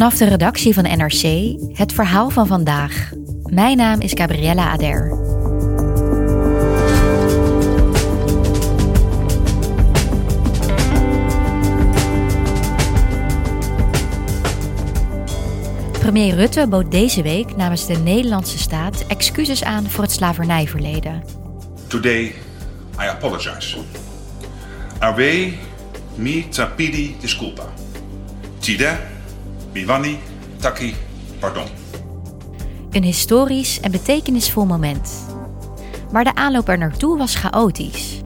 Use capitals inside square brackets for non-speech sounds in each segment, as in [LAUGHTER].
Vanaf de redactie van NRC het verhaal van vandaag. Mijn naam is Gabriella Ader. Premier Rutte bood deze week namens de Nederlandse staat excuses aan voor het slavernijverleden. Today I apologize. Ave mi tapidi disculpa. Tide, Bivani, taki, pardon. Een historisch en betekenisvol moment. Maar de aanloop er naartoe was chaotisch.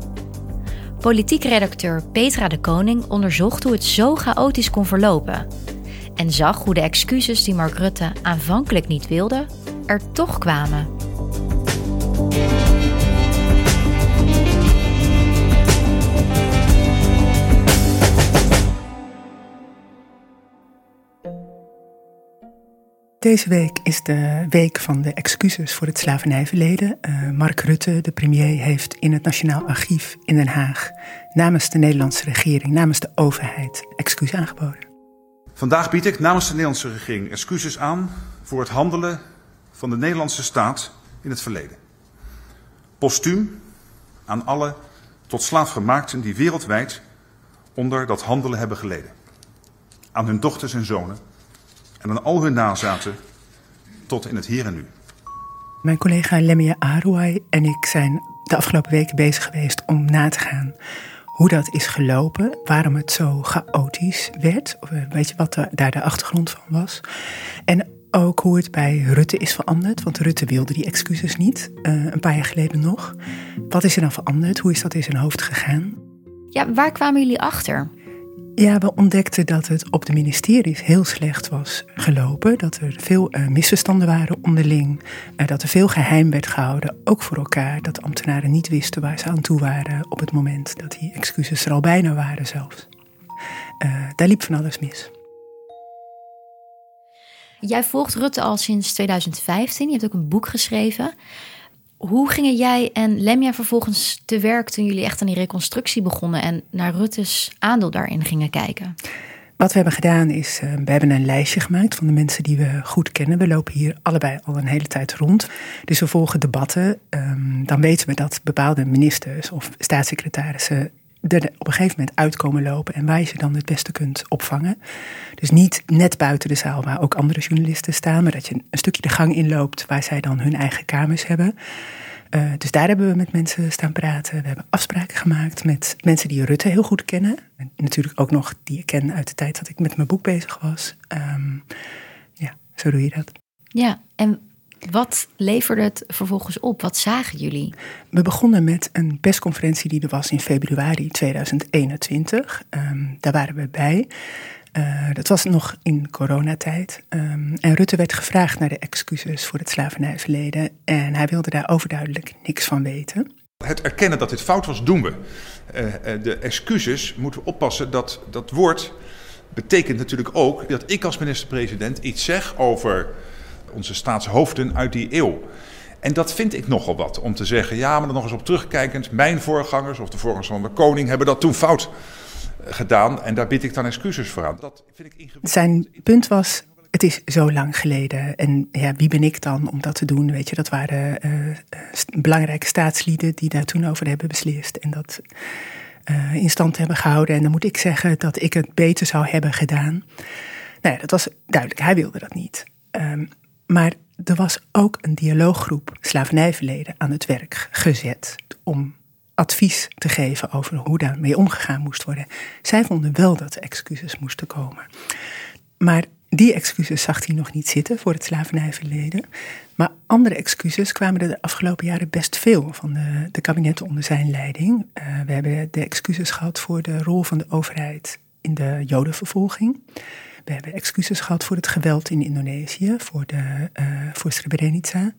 Politiek redacteur Petra de Koning onderzocht hoe het zo chaotisch kon verlopen. En zag hoe de excuses die Mark Rutte aanvankelijk niet wilde, er toch kwamen. Deze week is de week van de excuses voor het slavernijverleden. Uh, Mark Rutte, de premier, heeft in het Nationaal Archief in Den Haag namens de Nederlandse regering, namens de overheid, excuus aangeboden. Vandaag bied ik namens de Nederlandse regering excuses aan voor het handelen van de Nederlandse staat in het verleden. Postuum aan alle tot slaafgemaakten die wereldwijd onder dat handelen hebben geleden. Aan hun dochters en zonen en aan al hun nazaten tot in het hier en nu. Mijn collega Lemia Arouai en ik zijn de afgelopen weken bezig geweest om na te gaan hoe dat is gelopen, waarom het zo chaotisch werd, of weet je wat daar de achtergrond van was. En ook hoe het bij Rutte is veranderd, want Rutte wilde die excuses niet, uh, een paar jaar geleden nog. Wat is er dan veranderd? Hoe is dat in zijn hoofd gegaan? Ja, waar kwamen jullie achter? Ja, we ontdekten dat het op de ministeries heel slecht was gelopen. Dat er veel uh, misverstanden waren onderling. Uh, dat er veel geheim werd gehouden, ook voor elkaar. Dat ambtenaren niet wisten waar ze aan toe waren op het moment dat die excuses er al bijna waren zelfs. Uh, daar liep van alles mis. Jij volgt Rutte al sinds 2015. Je hebt ook een boek geschreven. Hoe gingen jij en Lemja vervolgens te werk toen jullie echt aan die reconstructie begonnen en naar Rutte's aandeel daarin gingen kijken? Wat we hebben gedaan is, uh, we hebben een lijstje gemaakt van de mensen die we goed kennen. We lopen hier allebei al een hele tijd rond. Dus we volgen debatten. Um, dan weten we dat bepaalde ministers of staatssecretarissen op een gegeven moment uitkomen lopen en waar je ze dan het beste kunt opvangen. Dus niet net buiten de zaal waar ook andere journalisten staan, maar dat je een stukje de gang inloopt waar zij dan hun eigen kamers hebben. Uh, dus daar hebben we met mensen staan praten. We hebben afspraken gemaakt met mensen die Rutte heel goed kennen. En natuurlijk ook nog die ik ken uit de tijd dat ik met mijn boek bezig was. Um, ja, zo doe je dat. Ja, en wat leverde het vervolgens op? Wat zagen jullie? We begonnen met een persconferentie die er was in februari 2021. Um, daar waren we bij. Uh, dat was nog in coronatijd. Um, en Rutte werd gevraagd naar de excuses voor het slavernijverleden. En hij wilde daar overduidelijk niks van weten. Het erkennen dat dit fout was, doen we. Uh, de excuses moeten we oppassen dat dat woord betekent natuurlijk ook dat ik als minister-president iets zeg over onze staatshoofden uit die eeuw. En dat vind ik nogal wat, om te zeggen, ja, maar er nog eens op terugkijkend, mijn voorgangers of de voorgangers van de koning hebben dat toen fout eh, gedaan en daar bied ik dan excuses voor aan. Dat vind ik. Zijn punt was, het is zo lang geleden en ja, wie ben ik dan om dat te doen? Weet je, dat waren uh, belangrijke staatslieden die daar toen over hebben beslist en dat in stand hebben gehouden. En dan moet ik zeggen dat ik het beter zou hebben gedaan. Nou ja, dat was duidelijk, hij wilde dat niet. Um, Maar er was ook een dialooggroep slavernijverleden aan het werk gezet om advies te geven over hoe daarmee omgegaan moest worden. Zij vonden wel dat excuses moesten komen. Maar die excuses zag hij nog niet zitten voor het slavernijverleden. Maar andere excuses kwamen er de afgelopen jaren best veel van de, de kabinetten onder zijn leiding. Uh, we hebben de excuses gehad voor de rol van de overheid in de jodenvervolging. We hebben excuses gehad voor het geweld in Indonesië, voor, de, uh, voor Srebrenica,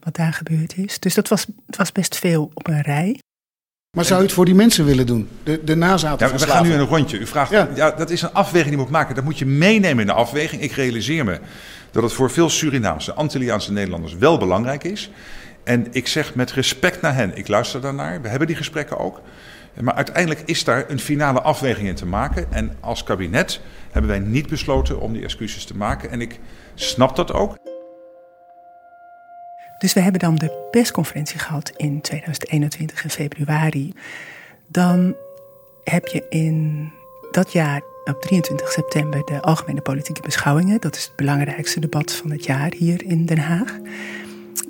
wat daar gebeurd is. Dus dat was, het was best veel op een rij. Maar zou u het voor die mensen willen doen? De, de nazaten ja, We gaan nu in een rondje. U vraagt, ja. ja. dat is een afweging die je moet maken. Dat moet je meenemen in de afweging. Ik realiseer me dat het voor veel Surinaamse, Antilliaanse Nederlanders wel belangrijk is. En ik zeg met respect naar hen, ik luister daarnaar. We hebben die gesprekken ook. Maar uiteindelijk is daar een finale afweging in te maken. En als kabinet hebben wij niet besloten om die excuses te maken. En ik snap dat ook. Dus we hebben dan de persconferentie gehad in 2021 in februari. Dan heb je in dat jaar op 23 september de algemene politieke beschouwingen. Dat is het belangrijkste debat van het jaar hier in Den Haag.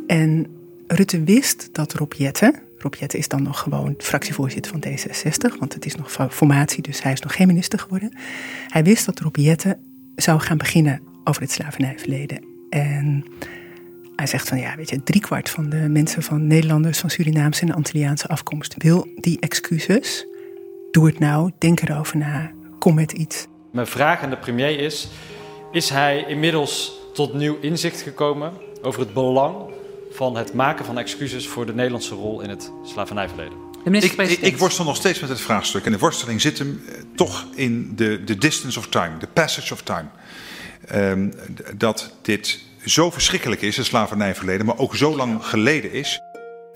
En Rutte wist dat Rob Jetten, Rob is dan nog gewoon fractievoorzitter van D66, want het is nog formatie, dus hij is nog geen minister geworden. Hij wist dat Rob zou gaan beginnen over het slavernijverleden. En hij zegt van ja, weet je, driekwart van de mensen van Nederlanders, van Surinaamse en Antilliaanse afkomst wil die excuses. Doe het nou, denk erover na, kom met iets. Mijn vraag aan de premier is: is hij inmiddels tot nieuw inzicht gekomen over het belang van het maken van excuses voor de Nederlandse rol in het slavernijverleden? Ik, ik, ik, worstel nog steeds met het vraagstuk. En de worsteling zit hem eh, toch in de, de distance of time, de passage of time. Um, dat dit zo verschrikkelijk is, het slavernijverleden, maar ook zo lang geleden is.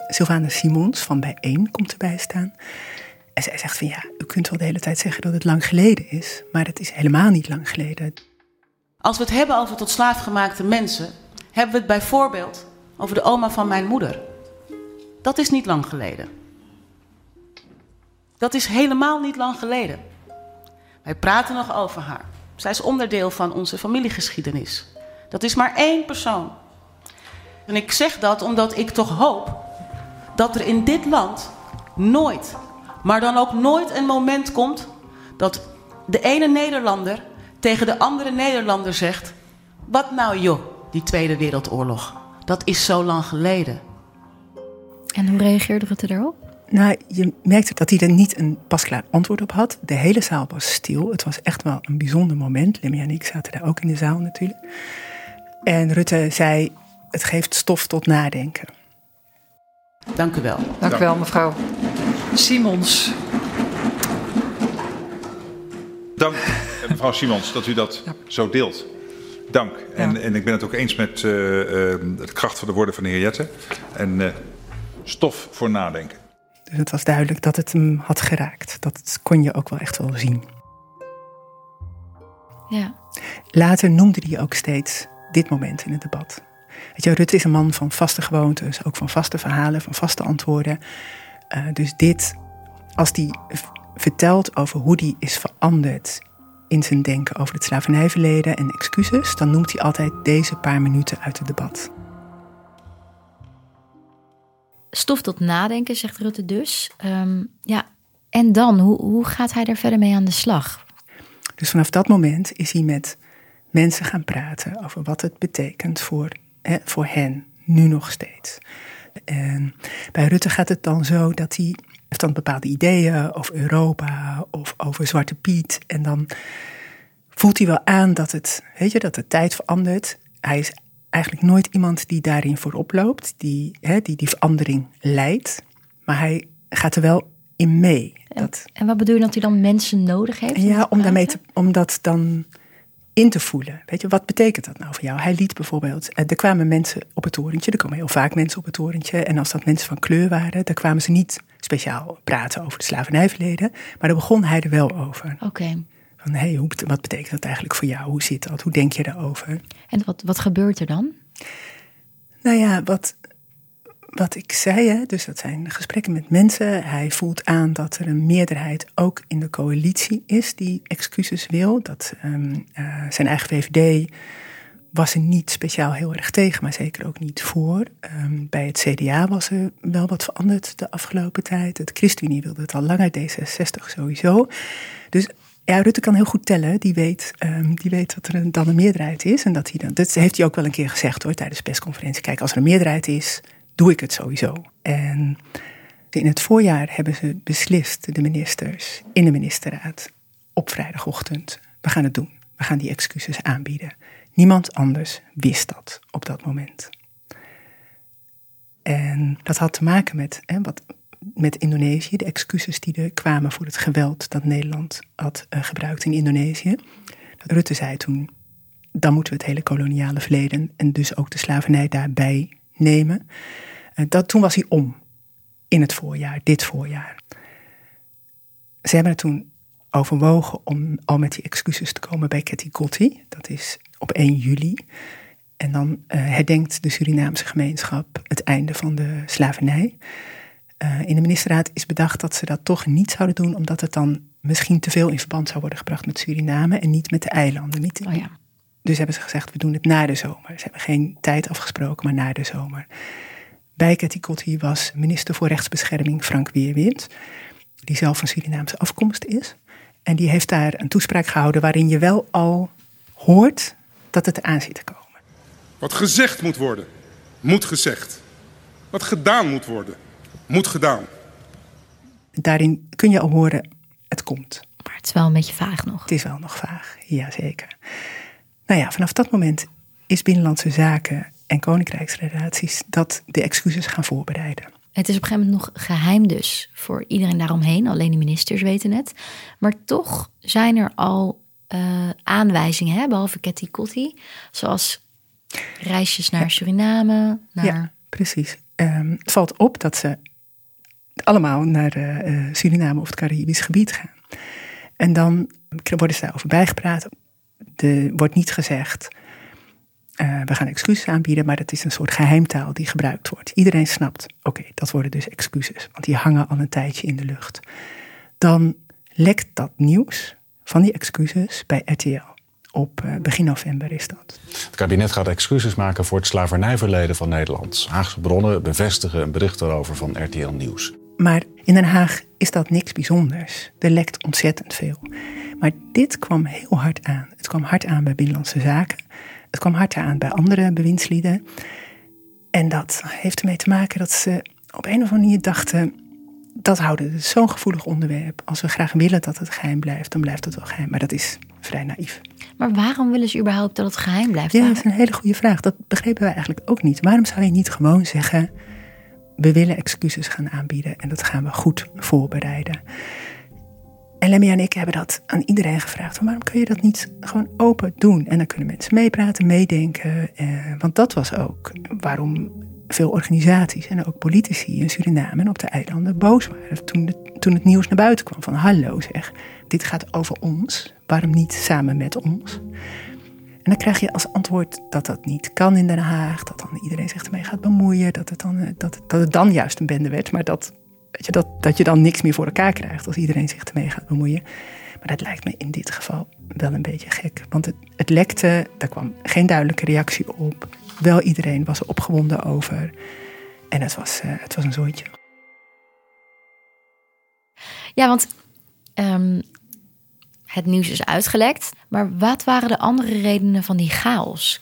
Sylvana Simons van Bijeen komt erbij staan. En zij zegt van ja, u kunt wel de hele tijd zeggen dat het lang geleden is, maar het is helemaal niet lang geleden. Als we het hebben over tot slaafgemaakte mensen, hebben we het bijvoorbeeld over de oma van mijn moeder. Dat is niet lang geleden. Dat is helemaal niet lang geleden. Wij praten nog over haar. Zij is onderdeel van onze familiegeschiedenis. Dat is maar één persoon. En ik zeg dat omdat ik toch hoop dat er in dit land nooit, maar dan ook nooit een moment komt dat de ene Nederlander tegen de andere Nederlander zegt: Wat nou joh, die Tweede Wereldoorlog? Dat is zo lang geleden. En hoe reageerde Rutte daarop? Nou, je merkte dat hij er niet een pasklaar antwoord op had. De hele zaal was stil. Het was echt wel een bijzonder moment. Lemmy en ik zaten daar ook in de zaal natuurlijk. En Rutte zei: het geeft stof tot nadenken. Dank u wel. Dank u wel, mevrouw Simons. Dank, eh, mevrouw Simons, dat u dat zo deelt. Dank. En, en ik ben het ook eens met uh, uh, de kracht van de woorden van de heer Jetten. En uh, stof voor nadenken. Dus het was duidelijk dat het hem had geraakt. Dat kon je ook wel echt wel zien. Ja. Later noemde hij ook steeds dit moment in het debat. Weet je, Rutte is een man van vaste gewoontes, ook van vaste verhalen, van vaste antwoorden. Uh, dus dit, als hij vertelt over hoe die is veranderd in zijn denken over het slavernijverleden en excuses, dan noemt hij altijd deze paar minuten uit het debat. Stof tot nadenken, zegt Rutte dus. Um, ja, en dan, hoe, hoe gaat hij er verder mee aan de slag? Dus vanaf dat moment is hij met mensen gaan praten over wat het betekent voor, hè, voor hen, nu nog steeds. En bij Rutte gaat het dan zo dat hij heeft dan bepaalde ideeën over Europa of over Zwarte Piet. En dan voelt hij wel aan dat, het, weet je, dat de tijd verandert. Hij is eigenlijk nooit iemand die daarin voorop loopt, die, hè, die die verandering leidt. Maar hij gaat er wel in mee. En, dat, en wat bedoel je dat hij dan mensen nodig heeft? Ja, om, daarmee te, om dat dan in te voelen. Weet je, wat betekent dat nou voor jou? Hij liet bijvoorbeeld, eh, er kwamen mensen op het torentje, er komen heel vaak mensen op het torentje. En als dat mensen van kleur waren, dan kwamen ze niet speciaal praten over het slavernijverleden. Maar daar begon hij er wel over. Oké. Van hé, hey, wat betekent dat eigenlijk voor jou? Hoe zit dat? Hoe denk je daarover? En wat, wat gebeurt er dan? Nou ja, wat, wat ik zei, hè, dus dat zijn gesprekken met mensen. Hij voelt aan dat er een meerderheid ook in de coalitie is die excuses wil. Dat um, uh, zijn eigen VVD was er niet speciaal heel erg tegen, maar zeker ook niet voor. Ehm, bij het CDA was er wel wat veranderd de afgelopen tijd. Het ChristenUnie wilde het al langer, D66 sowieso. Dus ja, Rutte kan heel goed tellen. Die weet, um, die weet dat er dan een meerderheid is. En dat, hij dan, dat heeft hij ook wel een keer gezegd hoor, tijdens de persconferentie. Kijk, als er een meerderheid is, doe ik het sowieso. En in het voorjaar hebben ze beslist, de ministers, in de ministerraad, op vrijdagochtend. We gaan het doen. We gaan die excuses aanbieden. Niemand anders wist dat op dat moment. En dat had te maken met, wat, met Indonesië, de excuses die er kwamen voor het geweld dat Nederland had uh, gebruikt in Indonesië. Rutte zei toen, dan moeten we het hele koloniale verleden en dus ook de slavernij daarbij nemen. Uh, dat, toen was hij om in het voorjaar, dit voorjaar. Ze hebben het toen overwogen om al met die excuses te komen bij Ketty Kotti. Dat is op 1 juli. En dan uh, herdenkt de Surinaamse gemeenschap het einde van de slavernij. Uh, in de ministerraad is bedacht dat ze dat toch niet zouden doen, omdat het dan misschien te veel in verband zou worden gebracht met Suriname en niet met de eilanden. Niet, oh ja. Dus hebben ze gezegd, we doen het na de zomer. Ze hebben geen tijd afgesproken, maar na de zomer. Bij Ketty Kotti was minister voor rechtsbescherming Frank Weerwind, die zelf van Surinaamse afkomst is. En die heeft daar een toespraak gehouden waarin je wel al hoort dat het aan zit te komen. Wat gezegd moet worden, moet gezegd. Wat gedaan moet worden, moet gedaan. Daarin kun je al horen, het komt. Maar het is wel een beetje vaag nog. Het is wel nog vaag, jazeker. Nou ja, vanaf dat moment is Binnenlandse Zaken en Koninkrijksrelaties dat de excuses gaan voorbereiden. Het is op een gegeven moment nog geheim dus voor iedereen daaromheen. Alleen de ministers weten het. Maar toch zijn er al uh, aanwijzingen, hè, behalve Ketty Kotti. Zoals reisjes naar Suriname. Naar... Ja, precies. Um, het valt op dat ze allemaal naar uh, Suriname of het Caribisch gebied gaan. En dan worden ze daarover bijgepraat. Er wordt niet gezegd uh, we gaan excuses aanbieden, maar dat is een soort geheimtaal die gebruikt wordt. Iedereen snapt, oké, dat worden dus excuses, want die hangen al een tijdje in de lucht. Dan lekt dat nieuws van die excuses bij RTL. Op uh, begin november is dat. Het kabinet gaat excuses maken voor het slavernijverleden van Nederland. Haagse bronnen bevestigen een bericht daarover van RTL Nieuws. Maar in Den Haag is dat niks bijzonders. Er lekt ontzettend veel. Maar dit kwam heel hard aan. Het kwam hard aan bij Binnenlandse Zaken. Het kwam hard aan bij andere bewindslieden. En dat heeft ermee te maken dat ze op een of andere manier dachten: dat houden, het zo'n gevoelig onderwerp. Als we graag willen dat het geheim blijft, dan blijft het wel geheim. Maar dat is vrij naïef. Maar waarom willen ze überhaupt dat het geheim blijft? Ja, dat is een hele goede vraag. Dat begrepen wij eigenlijk ook niet. Waarom zou je niet gewoon zeggen: we willen excuses gaan aanbieden en dat gaan we goed voorbereiden? En Lemmy en ik hebben dat aan iedereen gevraagd. Waarom kun je dat niet gewoon open doen? En dan kunnen mensen meepraten, meedenken. Eh, want dat was ook waarom veel organisaties en ook politici in Suriname en op de eilanden boos waren. Toen, toen het nieuws naar buiten kwam van hallo zeg, dit gaat over ons. Waarom niet samen met ons? En dan krijg je als antwoord dat dat niet kan in Den Haag. Dat dan iedereen zich ermee gaat bemoeien. Dat het dan, eh, dat, dat het dan juist een bende werd. Maar dat Weet je, dat, dat je dan niks meer voor elkaar krijgt als iedereen zich ermee gaat bemoeien. Maar dat lijkt me in dit geval wel een beetje gek. Want het, het lekte, daar kwam geen duidelijke reactie op. Wel iedereen was er opgewonden over. En het was, uh, het was een zooitje. Ja, want um, het nieuws is uitgelekt. Maar wat waren de andere redenen van die chaos?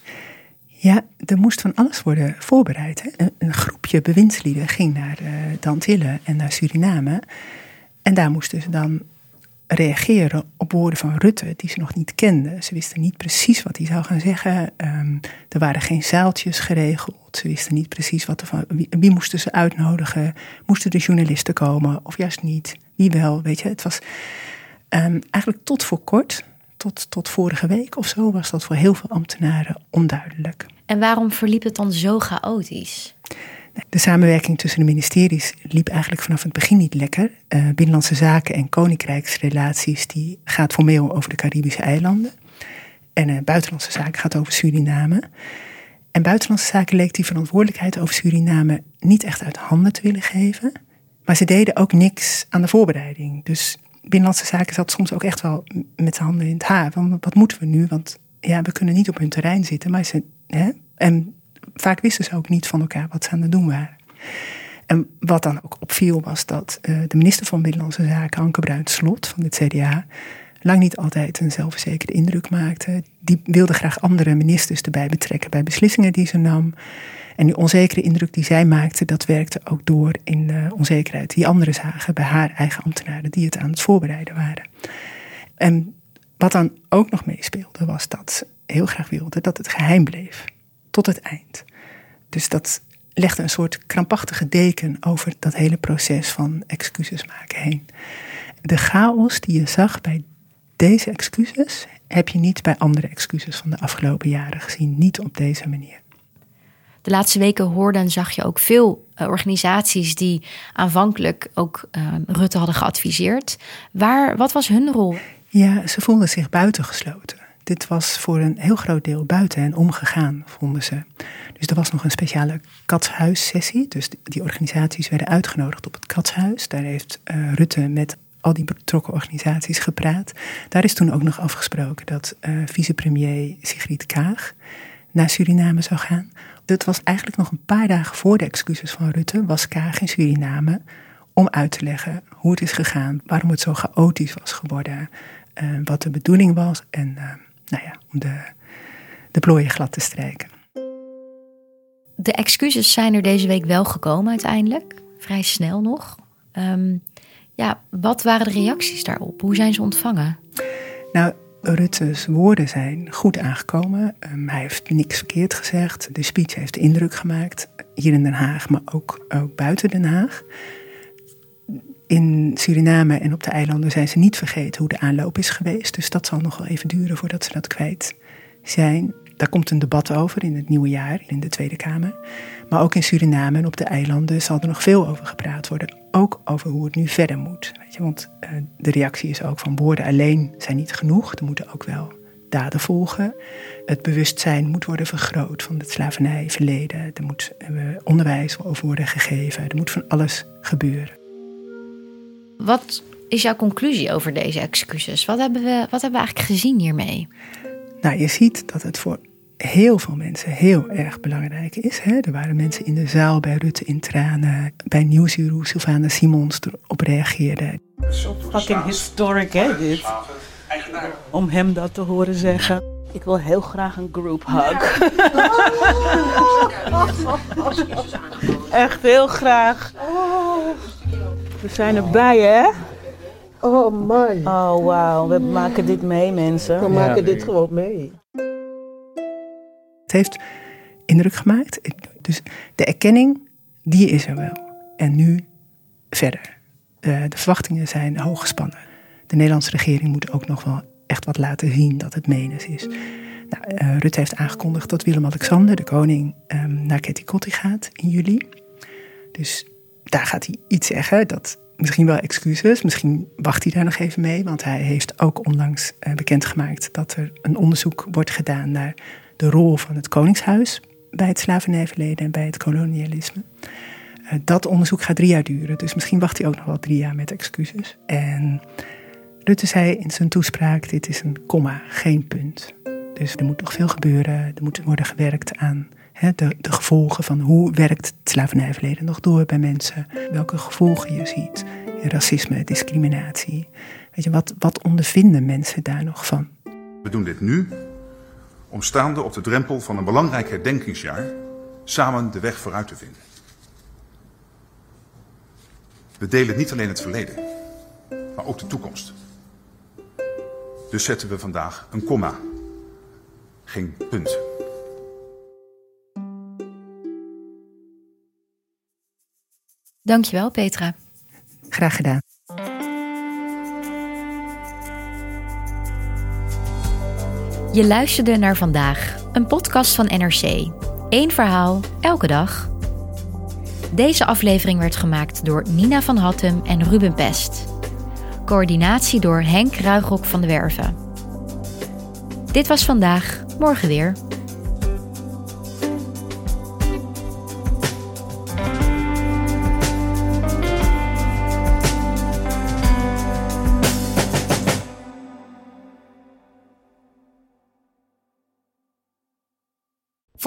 Ja, er moest van alles worden voorbereid. Hè? Een, groepje bewindslieden ging naar uh, de Antillen en naar Suriname. En daar moesten ze dan reageren op woorden van Rutte die ze nog niet kenden. Ze wisten niet precies wat hij zou gaan zeggen. Um, er waren geen zaaltjes geregeld. Ze wisten niet precies wat er van. Wie, moesten ze uitnodigen? Moesten de journalisten komen of juist niet? Wie wel? Weet je, het was um, eigenlijk tot voor kort tot, tot vorige week of zo was dat voor heel veel ambtenaren onduidelijk. En waarom verliep het dan zo chaotisch? De samenwerking tussen de ministeries liep eigenlijk vanaf het begin niet lekker. Uh, Binnenlandse zaken en koninkrijksrelaties die gaat formeel over de Caribische eilanden. En uh, buitenlandse zaken gaat over Suriname. En buitenlandse zaken leek die verantwoordelijkheid over Suriname niet echt uit handen te willen geven. Maar ze deden ook niks aan de voorbereiding. Dus Binnenlandse Zaken zat soms ook echt wel met zijn handen in het haar. Want wat moeten we nu? Want ja, we kunnen niet op hun terrein zitten. Maar ze, hè, en vaak wisten ze ook niet van elkaar wat ze aan het doen waren. En wat dan ook opviel was dat uh, de minister van Binnenlandse Zaken, Anke Bruins-Slot van het CDA, lang niet altijd een zelfverzekerde indruk maakte. Die wilde graag andere ministers erbij betrekken bij beslissingen die ze nam. En die onzekere indruk die zij maakte, dat werkte ook door in de onzekerheid die anderen zagen bij haar eigen ambtenaren die het aan het voorbereiden waren. En wat dan ook nog meespeelde, was dat ze heel graag wilde dat het geheim bleef. Tot het eind. Dus dat legde een soort krampachtige deken over dat hele proces van excuses maken heen. De chaos die je zag bij deze excuses heb je niet bij andere excuses van de afgelopen jaren gezien. Niet op deze manier. De laatste weken hoorde en zag je ook veel uh, organisaties die aanvankelijk ook uh, Rutte hadden geadviseerd. Waar, wat was hun rol? Ja, ze voelden zich buitengesloten. Dit was voor een heel groot deel buiten en omgegaan, vonden ze. Dus er was nog een speciale katshuissessie. Dus die organisaties werden uitgenodigd op het katshuis. Daar heeft uh, Rutte met al die betrokken organisaties gepraat. Daar is toen ook nog afgesproken dat uh, vicepremier Sigrid Kaag naar Suriname zou gaan. Dat was eigenlijk nog een paar dagen voor de excuses van Rutte, was Kaag in Suriname om uit te leggen hoe het is gegaan, waarom het zo chaotisch was geworden, uh, wat de bedoeling was en nou ja, om de, de plooien glad te strijken. De excuses zijn er deze week wel gekomen uiteindelijk, vrij snel nog. Um, ja, wat waren de reacties daarop? Hoe zijn ze ontvangen? Nou, Rutte's woorden zijn goed aangekomen. Um, hij heeft niks verkeerd gezegd. De speech heeft indruk gemaakt. Hier in Den Haag, maar ook, ook buiten Den Haag. In Suriname en op de eilanden zijn ze niet vergeten hoe de aanloop is geweest. Dus dat zal nog wel even duren voordat ze dat kwijt zijn. Daar komt een debat over in het nieuwe jaar in de Tweede Kamer. Maar ook in Suriname en op de eilanden zal er nog veel over gepraat worden. Ook over hoe het nu verder moet. Weet je, want uh, de reactie is ook van woorden alleen zijn niet genoeg. Er moeten ook wel daden volgen. Het bewustzijn moet worden vergroot van het slavernijverleden. Er moet uh, onderwijs over worden gegeven. Er moet van alles gebeuren. Wat is jouw conclusie over deze excuses? Wat hebben we, wat hebben we eigenlijk gezien hiermee? Nou, je ziet dat het voor heel veel mensen heel erg belangrijk is. Hè? Er waren mensen in de zaal bij Rutte in tranen, bij Nieuwsuur Sylvana Simons erop reageerde. Fucking historic, hè, dit? Om hem dat te horen zeggen. Ik wil heel graag een group hug. [LAUGHS] Echt heel graag. We zijn erbij, hè? Oh man. Oh wauw, we maken dit mee, mensen. We maken dit gewoon mee. Het heeft indruk gemaakt. Dus de erkenning, die is er wel. En nu verder. De, de verwachtingen zijn hoog gespannen. De Nederlandse regering moet ook nog wel echt wat laten zien dat het menens is. Nou, uh, Rutte heeft aangekondigd dat Willem-Alexander, de koning, um, naar Ketikotti gaat in juli. Dus daar gaat hij iets zeggen. Dat misschien wel excuses. Misschien wacht hij daar nog even mee. Want hij heeft ook onlangs uh, bekendgemaakt dat er een onderzoek wordt gedaan naar de rol van het Koningshuis bij het slavernijverleden en bij het kolonialisme. Uh, dat onderzoek gaat drie jaar duren, dus misschien wacht hij ook nog wel drie jaar met excuses. En Rutte zei in zijn toespraak: dit is een komma, geen punt. Dus er moet nog veel gebeuren. Er moet worden gewerkt aan de, gevolgen van hoe werkt het slavernijverleden nog door bij mensen. Welke gevolgen je ziet. Racisme, discriminatie. Weet je, wat, wat ondervinden mensen daar nog van? We doen dit nu om staande op de drempel van een belangrijk herdenkingsjaar samen de weg vooruit te vinden. We delen niet alleen het verleden, maar ook de toekomst. Dus zetten we vandaag een komma, geen punt. Dankjewel, Petra. Graag gedaan. Je luisterde naar vandaag, een podcast van NRC. Eén verhaal, elke dag. Deze aflevering werd gemaakt door Nina van Hattem en Ruben Pest. Coördinatie door Henk Ruigrok van de Werven. Dit was vandaag, morgen weer.